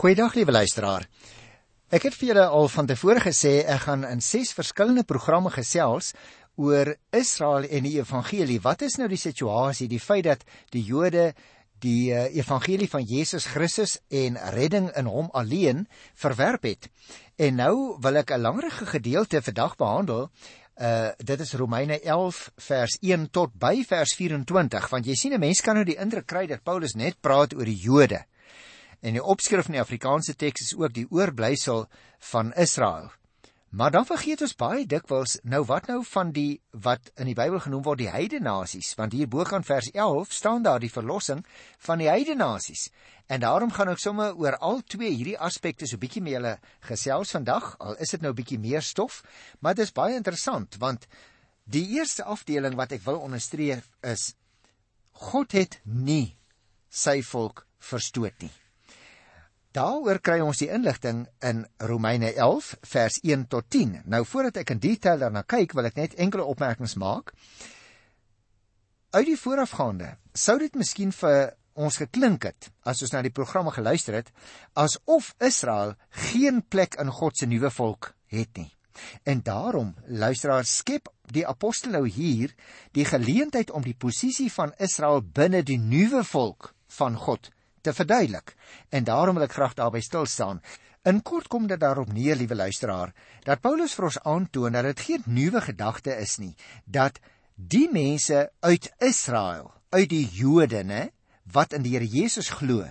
Goeiedag liewe luisteraar. Ek het vir julle al van tevore gesê ek gaan in 6 verskillende programme gesels oor Israel en die evangelie. Wat is nou die situasie, die feit dat die Jode die uh, evangelie van Jesus Christus en redding in hom alleen verwerp het. En nou wil ek 'n langerige gedeelte vandag behandel. Uh dit is Romeine 11 vers 1 tot by vers 24 want jy sien 'n mens kan nou die indruk kry dat Paulus net praat oor die Jode. En die opskrif in die Afrikaanse teks is ook die oorblysel van Israel. Maar dan vergeet ons baie dikwels nou wat nou van die wat in die Bybel genoem word die heidene nasies, want hier bo kan vers 11 staan daar die verlossing van die heidene nasies. En daarom gaan ek sommer oor al twee hierdie aspekte so bietjie met julle gesels vandag, al is dit nou bietjie meer stof, maar dit is baie interessant want die eerste afdeling wat ek wil onderstreep is God het nie sy volk verstoot nie. Daaroor kry ons die inligting in Romeine 11 vers 1 tot 10. Nou voordat ek in detail daarna kyk, wil ek net enkele opmerkings maak. Uit die voorafgaande sou dit miskien vir ons geklink het as ons na die programme geluister het asof Israel geen plek in God se nuwe volk het nie. En daarom luisteraar skep die apostel nou hier die geleentheid om die posisie van Israel binne die nuwe volk van God te verduidelik. En daarom wil ek graag daarby stil staan. In kort kom dit daarop neer, liewe luisteraar, dat Paulus vir ons aantoon dat dit geen nuwe gedagte is nie, dat die mense uit Israel, uit die Jode, né, wat in die Here Jesus glo,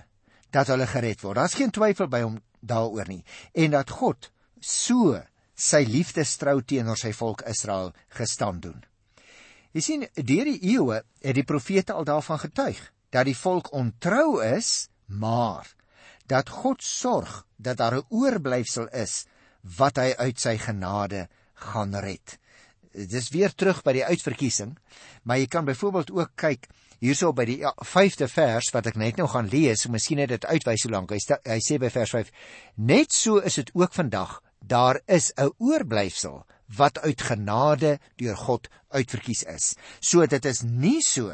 dat hulle gered word. Daar's geen twyfel by hom daaroor nie. En dat God so sy liefdestrou teenoor sy volk Israel gestaan doen. Jy sien, deur die eeue het die profete al daarvan getuig dat die volk ontrou is, maar dat God sorg dat daar 'n oorblyfsel is wat hy uit sy genade gaan red. Dis weer terug by die uitverkiesing, maar jy kan byvoorbeeld ook kyk hierso by die 5de vers wat ek net nou gaan lees, so miskien het dit uitwys hoe lank. Hy, hy sê by vers 5: Net so is dit ook vandag. Daar is 'n oorblyfsel wat uit genade deur God uitverkies is. So dit is nie so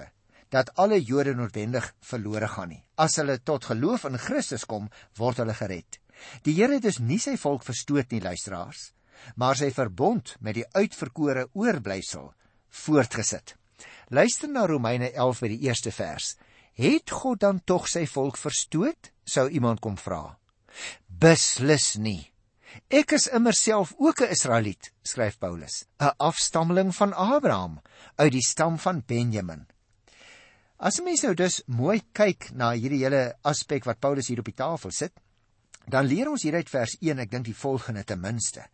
dat alle Jode noodwendig verlore gaan nie. As hulle tot geloof in Christus kom, word hulle gered. Die Here het dus nie sy volk verstoot nie, luisteraars, maar sy verbond met die uitverkore oorblyfsel voortgesit. Luister na Romeine 11 by die eerste vers. Het God dan tog sy volk verstoot? sou iemand kom vra. Beslis nie. Ek is immer self ook 'n Israeliet, skryf Paulus, 'n afstammeling van Abraham uit die stam van Benjamin. As mens nou dus mooi kyk na hierdie hele aspek wat Paulus hier op die tafel sit, dan leer ons hieruit vers 1, ek dink die volgende ten minste.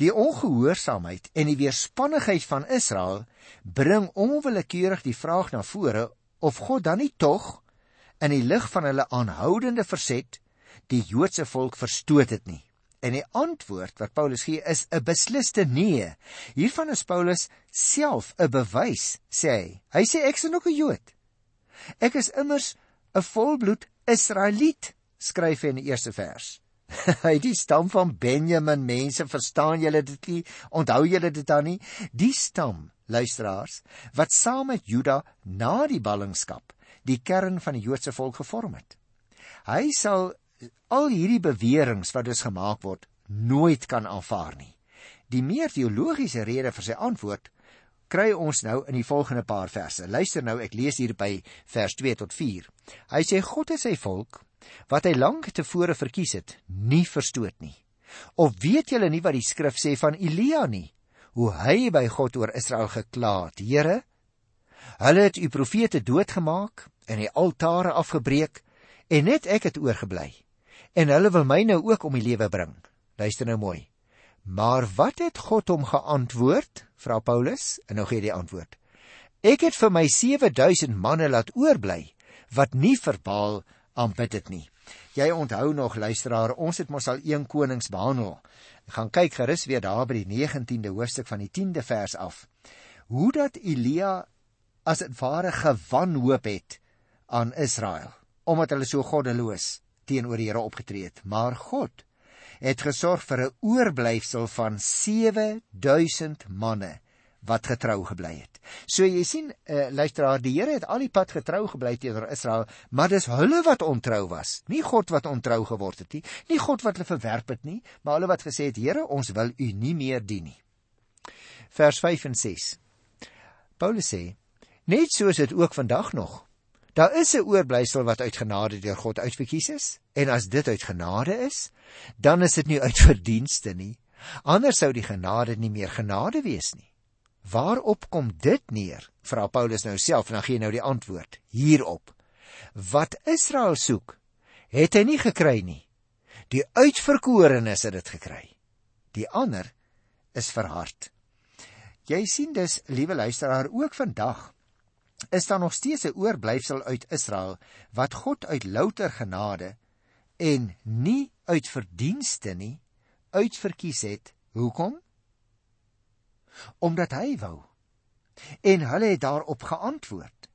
Die ongehoorsaamheid en die weerspannigheid van Israel bring onwillekeurig die vraag na vore of God dan nie tog in die lig van hulle aanhoudende verset die Joodse volk verstoot het nie. En die antwoord wat Paulus gee is 'n besliste nee. Hiervan is Paulus self 'n bewys, sê hy. Hy sê ek is nog 'n Jood. Ek is immers 'n volbloed Israeliet, skryf hy in die eerste vers. Hy die stam van Benjamin mense, verstaan julle dit nie? Onthou julle dit dan nie? Die stam, luisteraars, wat saam met Juda na die ballingskap die kern van die Joodse volk gevorm het. Hy sal al hierdie beweringe wat dus gemaak word, nooit kan aanvaar nie. Die meer teologiese rede vir sy antwoord kry ons nou in die volgende paar verse. Luister nou, ek lees hier by vers 2 tot 4. Hy sê God het sy volk wat hy lank tevore verkies het, nie verstoot nie. Of weet julle nie wat die skrif sê van Elia nie? Hoe hy by God oor Israel gekla het. Here, hulle het u profete doodgemaak en die altare afgebreek en net ek het oorgebly. En hulle wil my nou ook om die lewe bring. Luister nou mooi. Maar wat het God hom geantwoord? Vra Paulus en nou gee hy die antwoord. Ek het vir my 7000 manne laat oorbly wat nie verbaal aanbid het nie. Jy onthou nog luisteraar, ons het mos al 1 Konings behandel. Ek gaan kyk gerus weer daar by die 19de hoofstuk van die 10de vers af. Hoe dat Elia as dit ware gewanhoop het aan Israel omdat hulle so goddeloos teenoor die Here opgetree het. Maar God het gesorg vir 'n oorblyfsel van 7000 manne wat getrou gebly het. So jy sien, uh, luisteraar, die Here het al die pad getrou gebly teenoor Israel, maar dis hulle wat ontrou was, nie God wat ontrou geword het nie, nie God wat hulle verwerp het nie, maar hulle wat gesê het, Here, ons wil U nie meer dien nie. Vers 5 en 6. Paulus sê, net so is dit ook vandag nog. Daar is 'n oorblysel wat uit genade deur God uitverkies is, en as dit uit genade is, dan is dit nie uit verdienste nie. Anders sou die genade nie meer genade wees nie. Waarop kom dit neer? Vra Paulus nou self en dan gee hy nou die antwoord. Hierop. Wat Israel soek, het hy nie gekry nie. Die uitverkorenes het dit gekry. Die ander is verhard. Jy sien dus, liewe luisteraar, ook vandag is daar nog steeds 'n oorblyfsel uit Israel wat God uit louter genade en nie uit verdienste nie uitverkies het. Hoekom? omdat hy wou. En hulle het daarop geantwoord.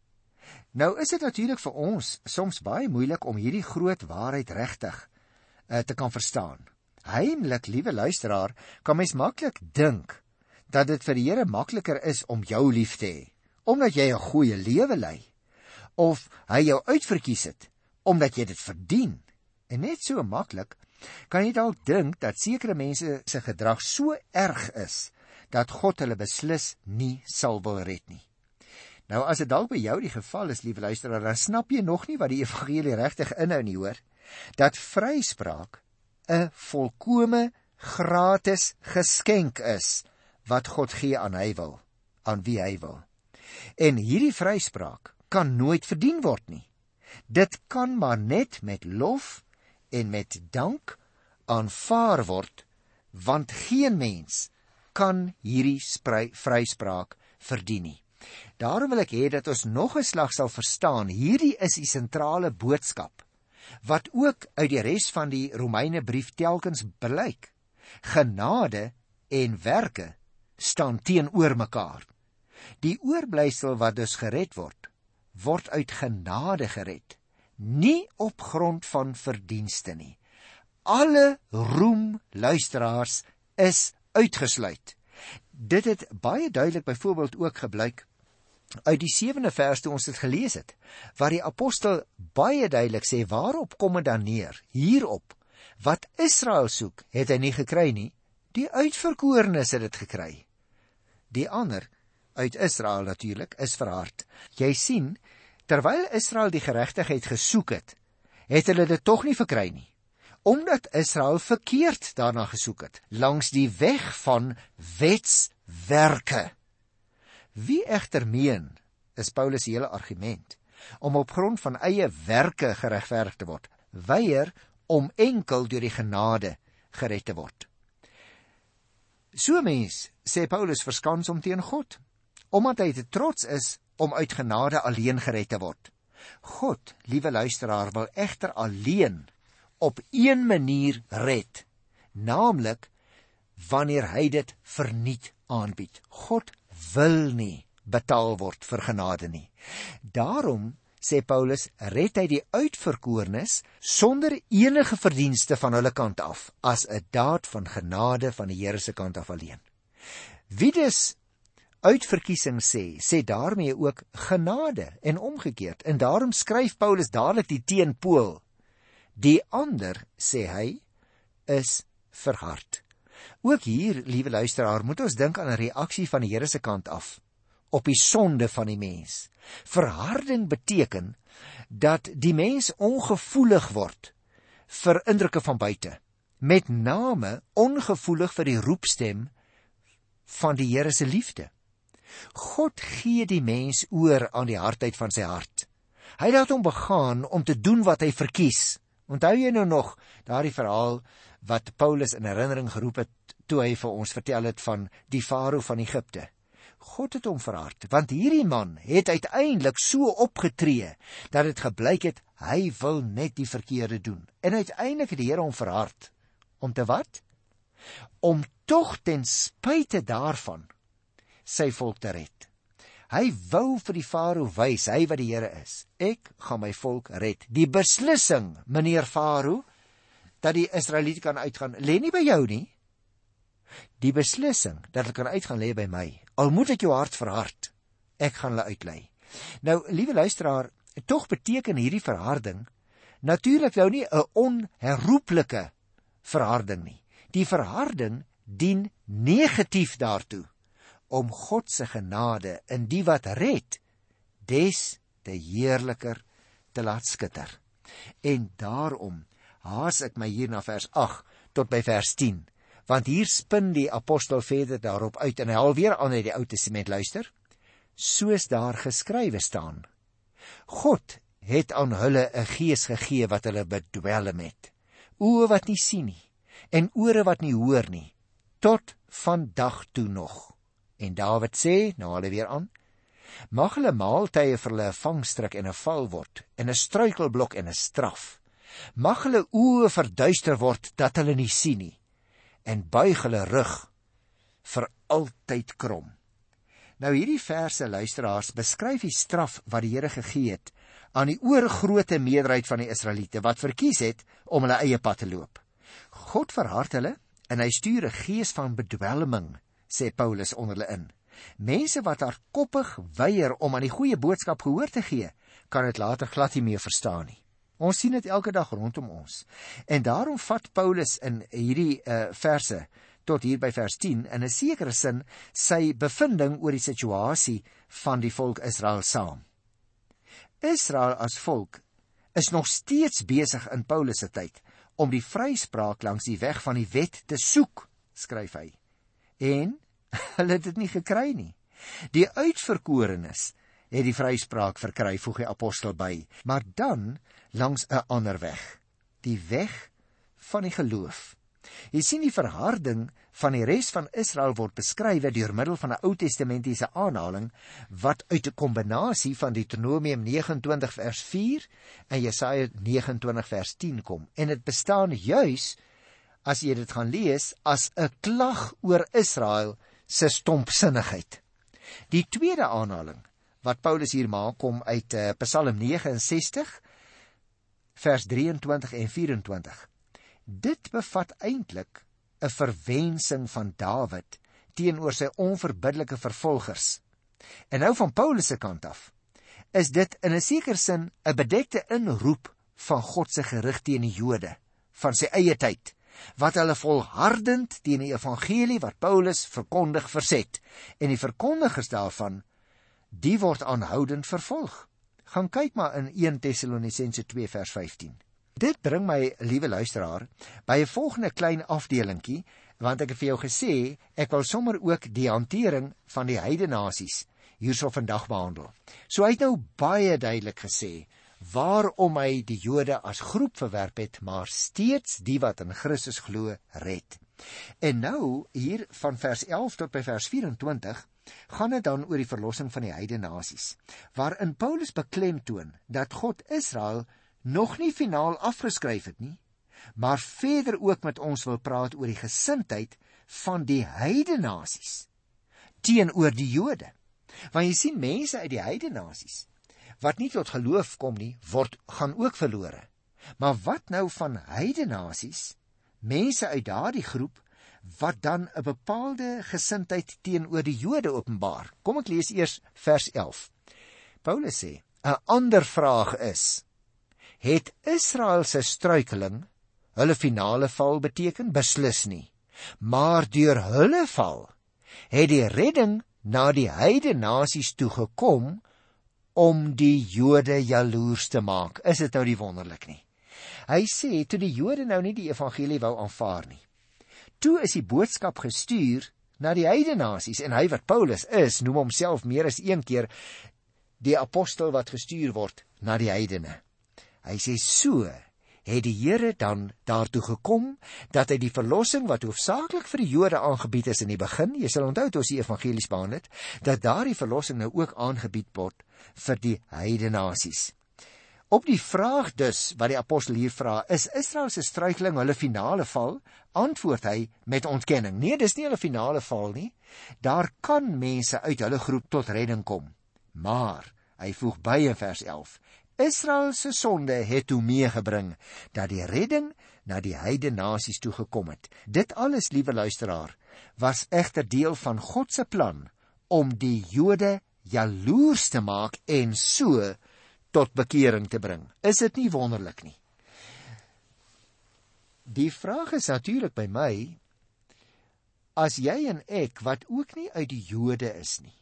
Nou is dit natuurlik vir ons soms baie moeilik om hierdie groot waarheid regtig uh, te kan verstaan. Heimlik, liewe luisteraar, kan mens maklik dink dat dit vir die Here makliker is om jou lief te hê omdat jy 'n goeie lewe lei of hy jou uitverkies het omdat jy dit verdien. En net so maklik kan jy dalk dink dat sekere mense se gedrag so erg is dat God hulle beslis nie sal wil red nie. Nou as dit dalk by jou die geval is, liewe luisteraar, dan snap jy nog nie wat die evangelie regtig inhou nie, hoor. Dat vryspraak 'n volkomme gratis geskenk is wat God gee aan hy wil, aan wie hy wil. En hierdie vryspraak kan nooit verdien word nie. Dit kan maar net met lof en met dank aanvaar word, want geen mens kan hierdie vryspraak verdien nie. Daarom wil ek hê dat ons nog 'n slag sal verstaan. Hierdie is die sentrale boodskap wat ook uit die res van die Romeine brief telkens blyk. Genade en werke staan teenoor mekaar. Die oorblysel wat dus gered word, word uit genade gered, nie op grond van verdienste nie. Alle roem luisteraars is uitgesluit. Dit het baie duidelik byvoorbeeld ook gebleik uit die 7de vers toe ons dit gelees het, waar die apostel baie duidelik sê waarop kom dit dan neer? Hierop wat Israel soek, het hy nie gekry nie. Die uitverkorenes het dit gekry. Die ander uit Israel natuurlik is verhard. Jy sien, terwyl Israel die geregtigheid gesoek het, het hulle dit tog nie verkry nie omdat Israel verkeerd daarna gesoek het langs die weg van wetswerke. Wie egter meen, is Paulus se hele argument, om op grond van eie werke geregverdig te word, weier om enkel deur die genade gered te word. So mens, sê Paulus verskans om teen God, omdat hy te trots is om uit genade alleen gered te word. God, liewe luisteraar, wil egter alleen op een manier red, naamlik wanneer hy dit verniet aanbied. God wil nie betaal word vir genade nie. Daarom sê Paulus, red hy die uitverkorenes sonder enige verdienste van hulle kant af as 'n daad van genade van die Here se kant af alleen. Wie dus uitverkiesing sê, sê daarmee ook genade en omgekeerd. En daarom skryf Paulus dadelik die teenpool Die ander, sê hy, is verhard. Ook hier, liewe luisteraar, moet ons dink aan 'n reaksie van die Here se kant af op die sonde van die mens. Verharding beteken dat die mens ongevoelig word vir indrukke van buite, met name ongevoelig vir die roepstem van die Here se liefde. God gee die mens oor aan die hardheid van sy hart. Hy laat hom begaan om te doen wat hy verkies. Onthou jy nou nog daardie verhaal wat Paulus in herinnering geroep het toe hy vir ons vertel het van die farao van Egipte? God het hom verhard, want hierdie man het uiteindelik so opgetree dat dit gebleik het hy wil net die verkeerde doen. En uiteindelik het die Here hom verhard om te wat? Om tog ten spyte daarvan sy volk te red. Hy wou vir die farao wys hy wat die Here is. Ek gaan my volk red. Die beslissing, meneer farao, dat die Israeliete kan uitgaan, lê nie by jou nie. Die beslissing dat hulle kan uitgaan lê by my. Al moet ek jou hart verhard, ek gaan hulle uitlei. Nou, liewe luisteraar, tog beteken hierdie verharding natuurlik nou nie 'n onherroepelike verharding nie. Die verharding dien negatief daartoe om God se genade in die wat red des te heerliker te laat skitter. En daarom haas ek my hier na vers 8 tot by vers 10, want hier spin die apostel verder daarop uit en hy alweer aan uit die Ou Testament luister, soos daar geskrywe staan. God het aan hulle 'n gees gegee wat hulle bedwelm het. Oë wat nie sien nie en ore wat nie hoor nie tot vandag toe nog. En Dawid sê, nou hulle weer aan, mag hulle maaltye vir hulle 'n vangstrik en 'n val word en 'n struikelblok en 'n straf. Mag hulle oë verduister word dat hulle nie sien nie en buig hulle rug vir altyd krom. Nou hierdie verse luisteraars beskryf die straf wat die Here gegee het aan die oorgrootte meerderheid van die Israeliete wat verkies het om hulle eie pad te loop. God verhard hulle en hy stuur 'n gees van bedwelming, sê Paulus onder hulle in. Mense wat hardkoppig weier om aan die goeie boodskap gehoor te gee, kan dit later glad nie meer verstaan nie. Ons sien dit elke dag rondom ons. En daarom vat Paulus in hierdie uh, verse tot hier by vers 10 in 'n sekere sin sy bevinding oor die situasie van die volk Israel saam. Israel as volk is nog steeds besig in Paulus se tyd om die vryspraak langs die weg van die wet te soek, skryf hy. En hulle het dit nie gekry nie. Die uitverkorenes het die vryspraak verkry, voeg die apostel by, maar dan langs 'n ander weg, die weg van die geloof. Jy sien die verharding van die res van Israel word beskryf deur middel van 'n Ou Testamentiese aanhaling wat uit 'n kombinasie van Deuteronomium 29 vers 4 en Jesaja 29 vers 10 kom. En dit bestaan juis as jy dit gaan lees as 'n klag oor Israel se stompsinnigheid. Die tweede aanhaling wat Paulus hier maak kom uit uh, Psalm 69 vers 23 en 24. Dit bevat eintlik 'n verwensing van Dawid teenoor sy onverbiddelike vervolgers. En nou van Paulus se kant af is dit in 'n sekere sin 'n bedekte inroep van God se gerig teen die Jode van sy eie tyd wat hulle volhardend teen die evangelie wat Paulus verkondig verset en die verkondigers daarvan die word aanhoudend vervolg. Gaan kyk maar in 1 Tessalonisense 2 vers 15. Dit bring my, liewe luisteraar, by 'n volgende klein afdelingkie, want ek het vir jou gesê ek wil sommer ook die hantering van die heidenasies hierso vandag behandel. So hy het nou baie duidelik gesê waarom hy die Jode as groep verwerp het, maar steeds die wat in Christus glo red. En nou hier van vers 11 tot by vers 24 gaan dit dan oor die verlossing van die heidenasies, waarin Paulus beklemtoon dat God Israel nog nie finaal afgeskryf het nie, maar verder ook met ons wil praat oor die gesindheid van die heidenasies teenoor die Jode. Want jy sien mense uit die heidenasies wat nie tot geloof kom nie, word gaan ook verlore. Maar wat nou van heidenasies, mense uit daardie groep wat dan 'n bepaalde gesindheid teenoor die Jode openbaar? Kom ek lees eers vers 11. Paulus sê: "’n Ander vraag is: het Israel se struikeling hulle finale val beteken beslis nie maar deur hulle val het die redding na die heidene nasies toe gekom om die Jode jaloers te maak. Is dit nou die wonderlik nie? Hy sê toe die Jode nou nie die evangelie wou aanvaar nie toe is die boodskap gestuur na die heidene nasies en hy wat Paulus is noem homself meer as een keer die apostel wat gestuur word na die heidene. Hy sê so het die Here dan daartoe gekom dat hy die verlossing wat hoofsaaklik vir die Jode aangebied is in die begin, jy sal onthou toe ons die evangelies behandel het, dat daardie verlossing nou ook aangebied word vir die heidene nasies. Op die vraag dus wat die apostel hier vra, is Israel se struikeling hulle finale val? Antwoord hy met ontkenning. Nee, dis nie hulle finale val nie. Daar kan mense uit hulle groep tot redding kom. Maar hy voeg by in vers Israel se sonde het toe meegebring dat die redding na die heidene nasies toe gekom het. Dit alles, liewe luisteraar, was egter deel van God se plan om die Jode jaloers te maak en so tot bekering te bring. Is dit nie wonderlik nie? Die vraag is natuurlik by my as jy en ek wat ook nie uit die Jode is nie.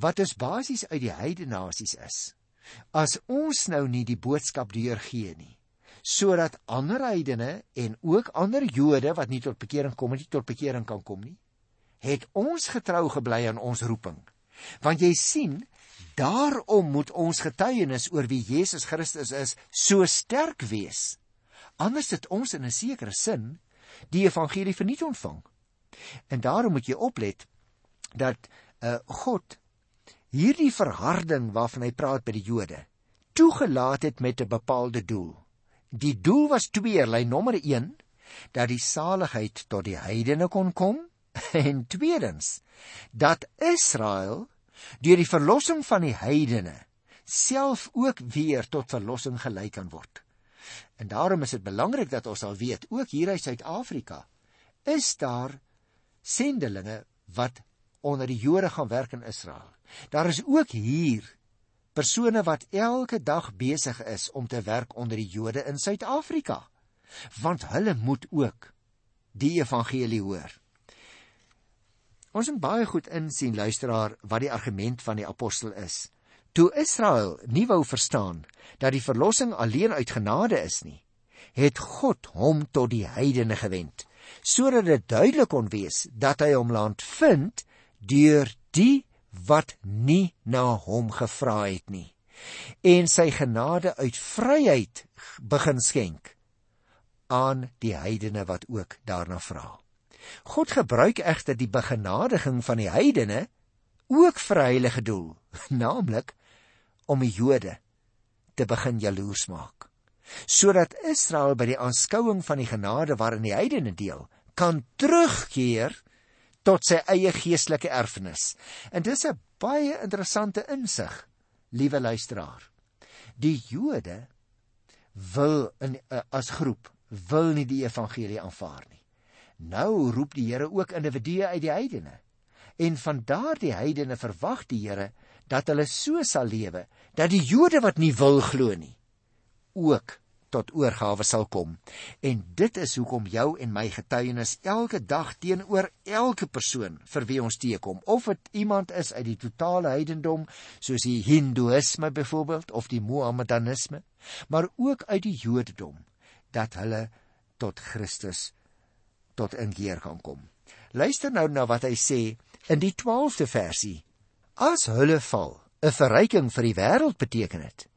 Wat is basies uit die heidene nasies is. As ons nou nie die boodskap deurgee nie sodat ander heidene en ook ander Jode wat nie tot bekering kom nie tot bekering kan kom nie, het ons getrou gebly aan ons roeping. Want jy sien, daarom moet ons getuienis oor wie Jesus Christus is so sterk wees Anders het ons in 'n sekere sin die evangelie verniet ontvang. En daarom moet jy oplet dat uh, God hierdie verharding waarvan hy praat by die Jode toegelaat het met 'n bepaalde doel. Die doel was tweeërlei. Nommer 1 dat die saligheid tot die heidene kon kom en tweedens dat Israel deur die verlossing van die heidene self ook weer tot verlossing gelei kan word. En daarom is dit belangrik dat ons al weet, ook hier in Suid-Afrika is daar sendelinge wat onder die Jode gaan werk in Israel. Daar is ook hier persone wat elke dag besig is om te werk onder die Jode in Suid-Afrika. Want hulle moet ook die evangelie hoor. Ons moet baie goed insien luisteraar wat die argument van die apostel is. Toe Israel nie wou verstaan dat die verlossing alleen uit genade is nie, het God hom tot die heidene gewend, sodat dit duidelik kon wees dat hy hom land vind deur die wat nie na hom gevra het nie en sy genade uit vryheid begin skenk aan die heidene wat ook daarna vra. God gebruik egter die begenadiging van die heidene ook vir 'n heilige doel, naamlik om die Jode te begin jaloers maak sodat Israel by die aanskouing van die genade waarin die heidene deel kan terugkeer tot sy eie geestelike erfenis. En dis 'n baie interessante insig, liewe luisteraar. Die Jode wil in eh, as groep wil nie die evangelie aanvaar nie. Nou roep die Here ook individue uit die heidene. En van daardie heidene verwag die Here dat hulle so sal lewe dat die Jode wat nie wil glo nie ook tot oorgawe sal kom. En dit is hoekom jou en my getuienis elke dag teenoor elke persoon vir wie ons teekom, of dit iemand is uit die totale heidendom soos die hindoeïsme byvoorbeeld of die mohammedanisme, maar ook uit die jodendom dat hulle tot Christus tot inkeer kan kom. Luister nou na wat hy sê in die 12de versie As hulle val, 'n verryking vir die wêreld beteken dit.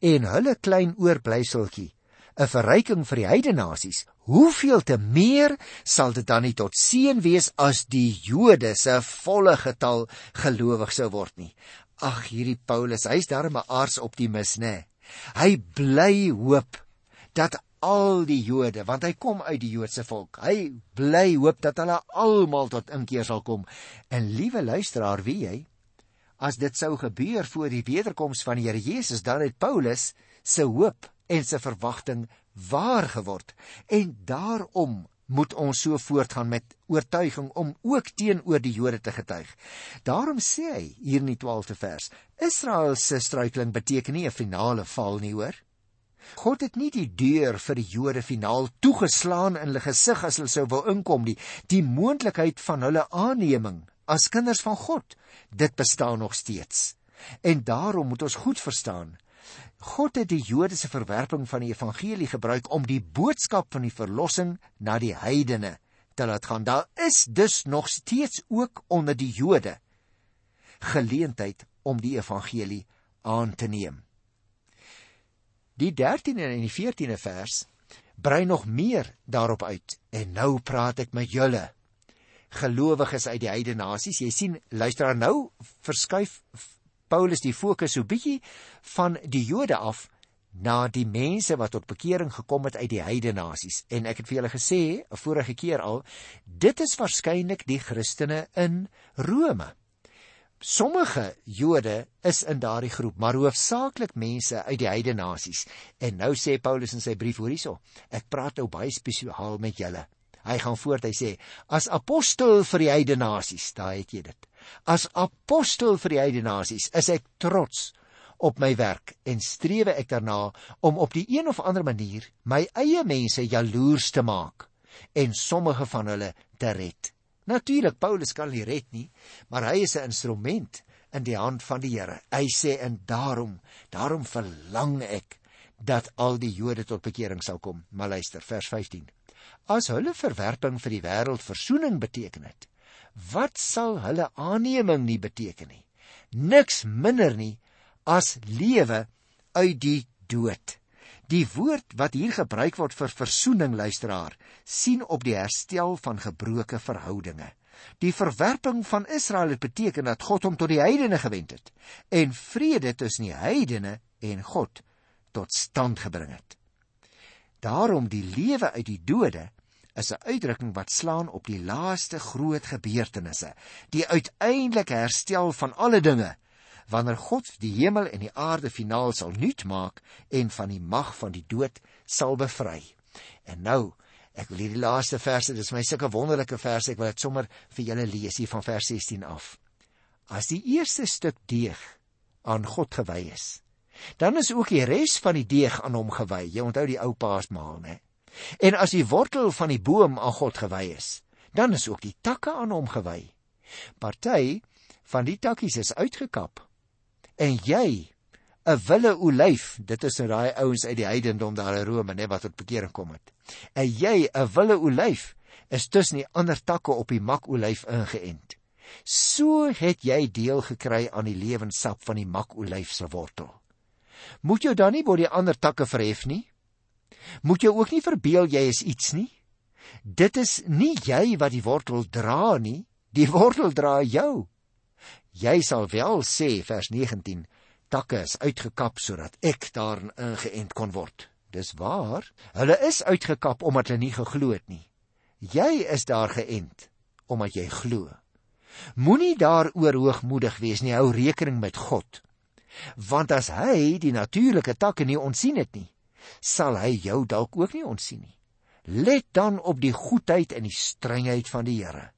En hulle klein oorblyseltjie, 'n verryking vir die heidene nasies. Hoeveel te meer sal dit dan nie tot seën wees as die Jode se volle getal gelowig sou word nie. Ag hierdie Paulus, hy's darem 'n aardsoptimis, né? Hy bly hoop dat al die Jode, want hy kom uit die Joodse volk. Hy bly hoop dat hulle almal tot inkeer sal kom. En liewe luisteraar, wie jy? As dit sou gebeur voor die wederkoms van die Here Jesus, dan het Paulus se hoop en se verwagting waar geword. En daarom moet ons so voortgaan met oortuiging om ook teenoor die Jode te getuig. Daarom sê hy hier in die 12de vers: Israel se struikeling beteken nie 'n finale val nie, hoor. God het nie die deur vir die Jode finaal toegeslaan in hulle gesig as hulle sou wou inkom nie. Die moontlikheid van hulle aanneming as kinders van God, dit bestaan nog steeds. En daarom moet ons goed verstaan. God het die Jode se verwerping van die evangelie gebruik om die boodskap van die verlossing na die heidene te laat gaan. Daar is dus nog steeds ook onder die Jode geleentheid om die evangelie aan te neem. Die 13de en die 14de vers brei nog meer daarop uit. En nou praat ek met julle gelowiges uit die heidene nasies. Jy sien, luister nou verskuif Paulus die fokus so bietjie van die Jode af na die mense wat tot bekering gekom het uit die heidene nasies. En ek het vir julle gesê 'n vorige keer al, dit is waarskynlik die Christene in Rome. Sommige Jode is in daardie groep, maar hoofsaaklik mense uit die heidene nasies. En nou sê Paulus in sy brief hierso, ek praat nou baie spesiaal met julle. Hy gaan voort, hy sê: "As apostel vir die heidene nasies, daai het jy dit. As apostel vir die heidene nasies is ek trots op my werk en strewe ek daarna om op die een of ander manier my eie mense jaloers te maak en sommige van hulle te red. Natuurlik Paulus kan nie red nie, maar hy is 'n instrument in die hand van die Here. Hy sê en daarom, daarom verlang ek dat al die Jode tot bekering sal kom. Maar luister, vers 15. As hulle verwerping vir die wêreld verzoening beteken het, wat sal hulle aanneming nie beteken nie? Niks minder nie as lewe uit die dood. Die woord wat hier gebruik word vir versoening luisteraar, sien op die herstel van gebroke verhoudinge. Die verwerping van Israel het beteken dat God hom tot die heidene gewend het en vrede tussen die heidene en God tot stand gebring het. Daarom die lewe uit die dode is 'n uitdrukking wat slaan op die laaste groot gebeurtenisse, die uiteindelike herstel van alle dinge wanneer God die hemel en die aarde finaal sal nuut maak en van die mag van die dood sal bevry. En nou, ek wil hierdie laaste verse, dis my sulke wonderlike verse, ek wil dit sommer vir julle lees hier van vers 16 af. As die eerste stuk deeg aan God gewy is, dan is ook die res van die deeg aan hom gewy. Jy onthou die ou paasmaal, né? En as die wortel van die boom aan God gewy is, dan is ook die takke aan hom gewy. Party van die takkies is uitgekap en jy 'n wille olyf, dit is nou daai ouens uit die heidendom daar in Rome, net wat tot bekering kom het. En jy 'n wille olyf is tussen die ander takke op die makolyf ingeënt. So het jy deel gekry aan die lewenssap van die makolyf se wortel. Moet jy dan nie bo die ander takke verhef nie? Moet jy ook nie verbeel jy is iets nie? Dit is nie jy wat die wortel dra nie, die wortel dra jou. Jy sal wel sê vers 19 takke is uitgekap sodat ek daarin ingeënt kon word. Dis waar. Hulle is uitgekap omdat hulle nie geglo het nie. Jy is daar geënt omdat jy glo. Moenie daaroor hoogmoedig wees nie. Hou rekening met God. Want as hy die natuurlike takke nie ontsien het nie, sal hy jou dalk ook nie ontsien nie. Let dan op die goedheid en die strengheid van die Here.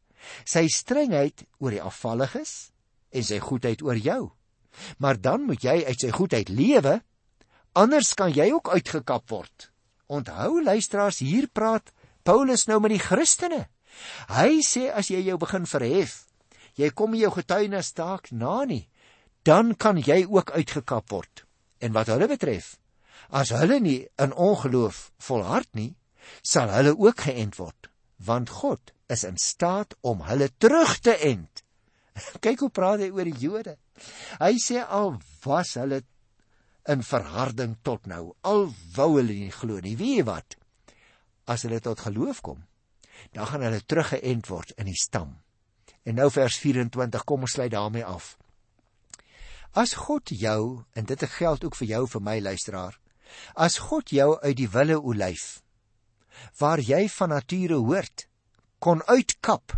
Sy strengheid oor die afvalliges en sy goedheid oor jou. Maar dan moet jy uit sy goedheid lewe, anders kan jy ook uitgekap word. Onthou luisteraars, hier praat Paulus nou met die Christene. Hy sê as jy jou begin verhef, jy kom jou getuienis dalk na nie, dan kan jy ook uitgekap word. En wat hulle betref, as hulle nie in ongeloof volhard nie, sal hulle ook geënt word, want God is in staat om hulle terug te ent Kyk hoe praat hy oor die Jode. Hy sê al was hulle in verharding tot nou, al wou hulle nie glo nie. Weet wat? As hulle tot geloof kom, dan gaan hulle teruggeënt word in die stam. En nou vers 24, kom ons sluit daarmee af. As God jou, en dit geld ook vir jou vir my luisteraar, as God jou uit die wille olyf waar jy van nature hoort kon uitkap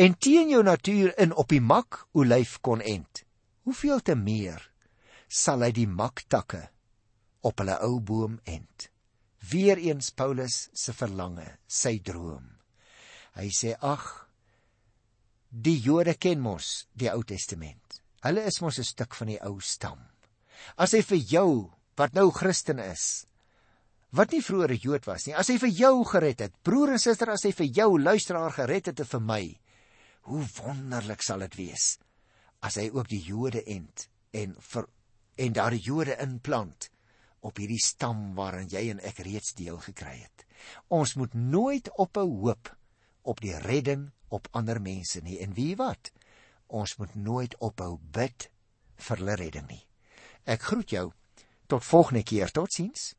en teen jou natuur in op die mak olyf kon ent. Hoeveel te meer sal hy die maktakke op hulle ou boom ent. Weereens Paulus se verlange, sy droom. Hy sê ag die Jode ken mos die Ou Testament. Hulle is mos 'n stuk van die ou stam. As hy vir jou wat nou Christen is, wat nie vroeër 'n Jood was nie, as hy vir jou gered het, broer en suster, as hy vir jou luisteraar gered het en vir my, Hoe wonderlik sal dit wees as hy ook die Jode ent en vir en daar die Jode inplant op hierdie stam waarin jy en ek reeds deel gekry het. Ons moet nooit ophou hoop op die redding op ander mense nie en wie wat? Ons moet nooit ophou bid vir hulle redding nie. Ek groet jou tot volgende keer. Totsiens.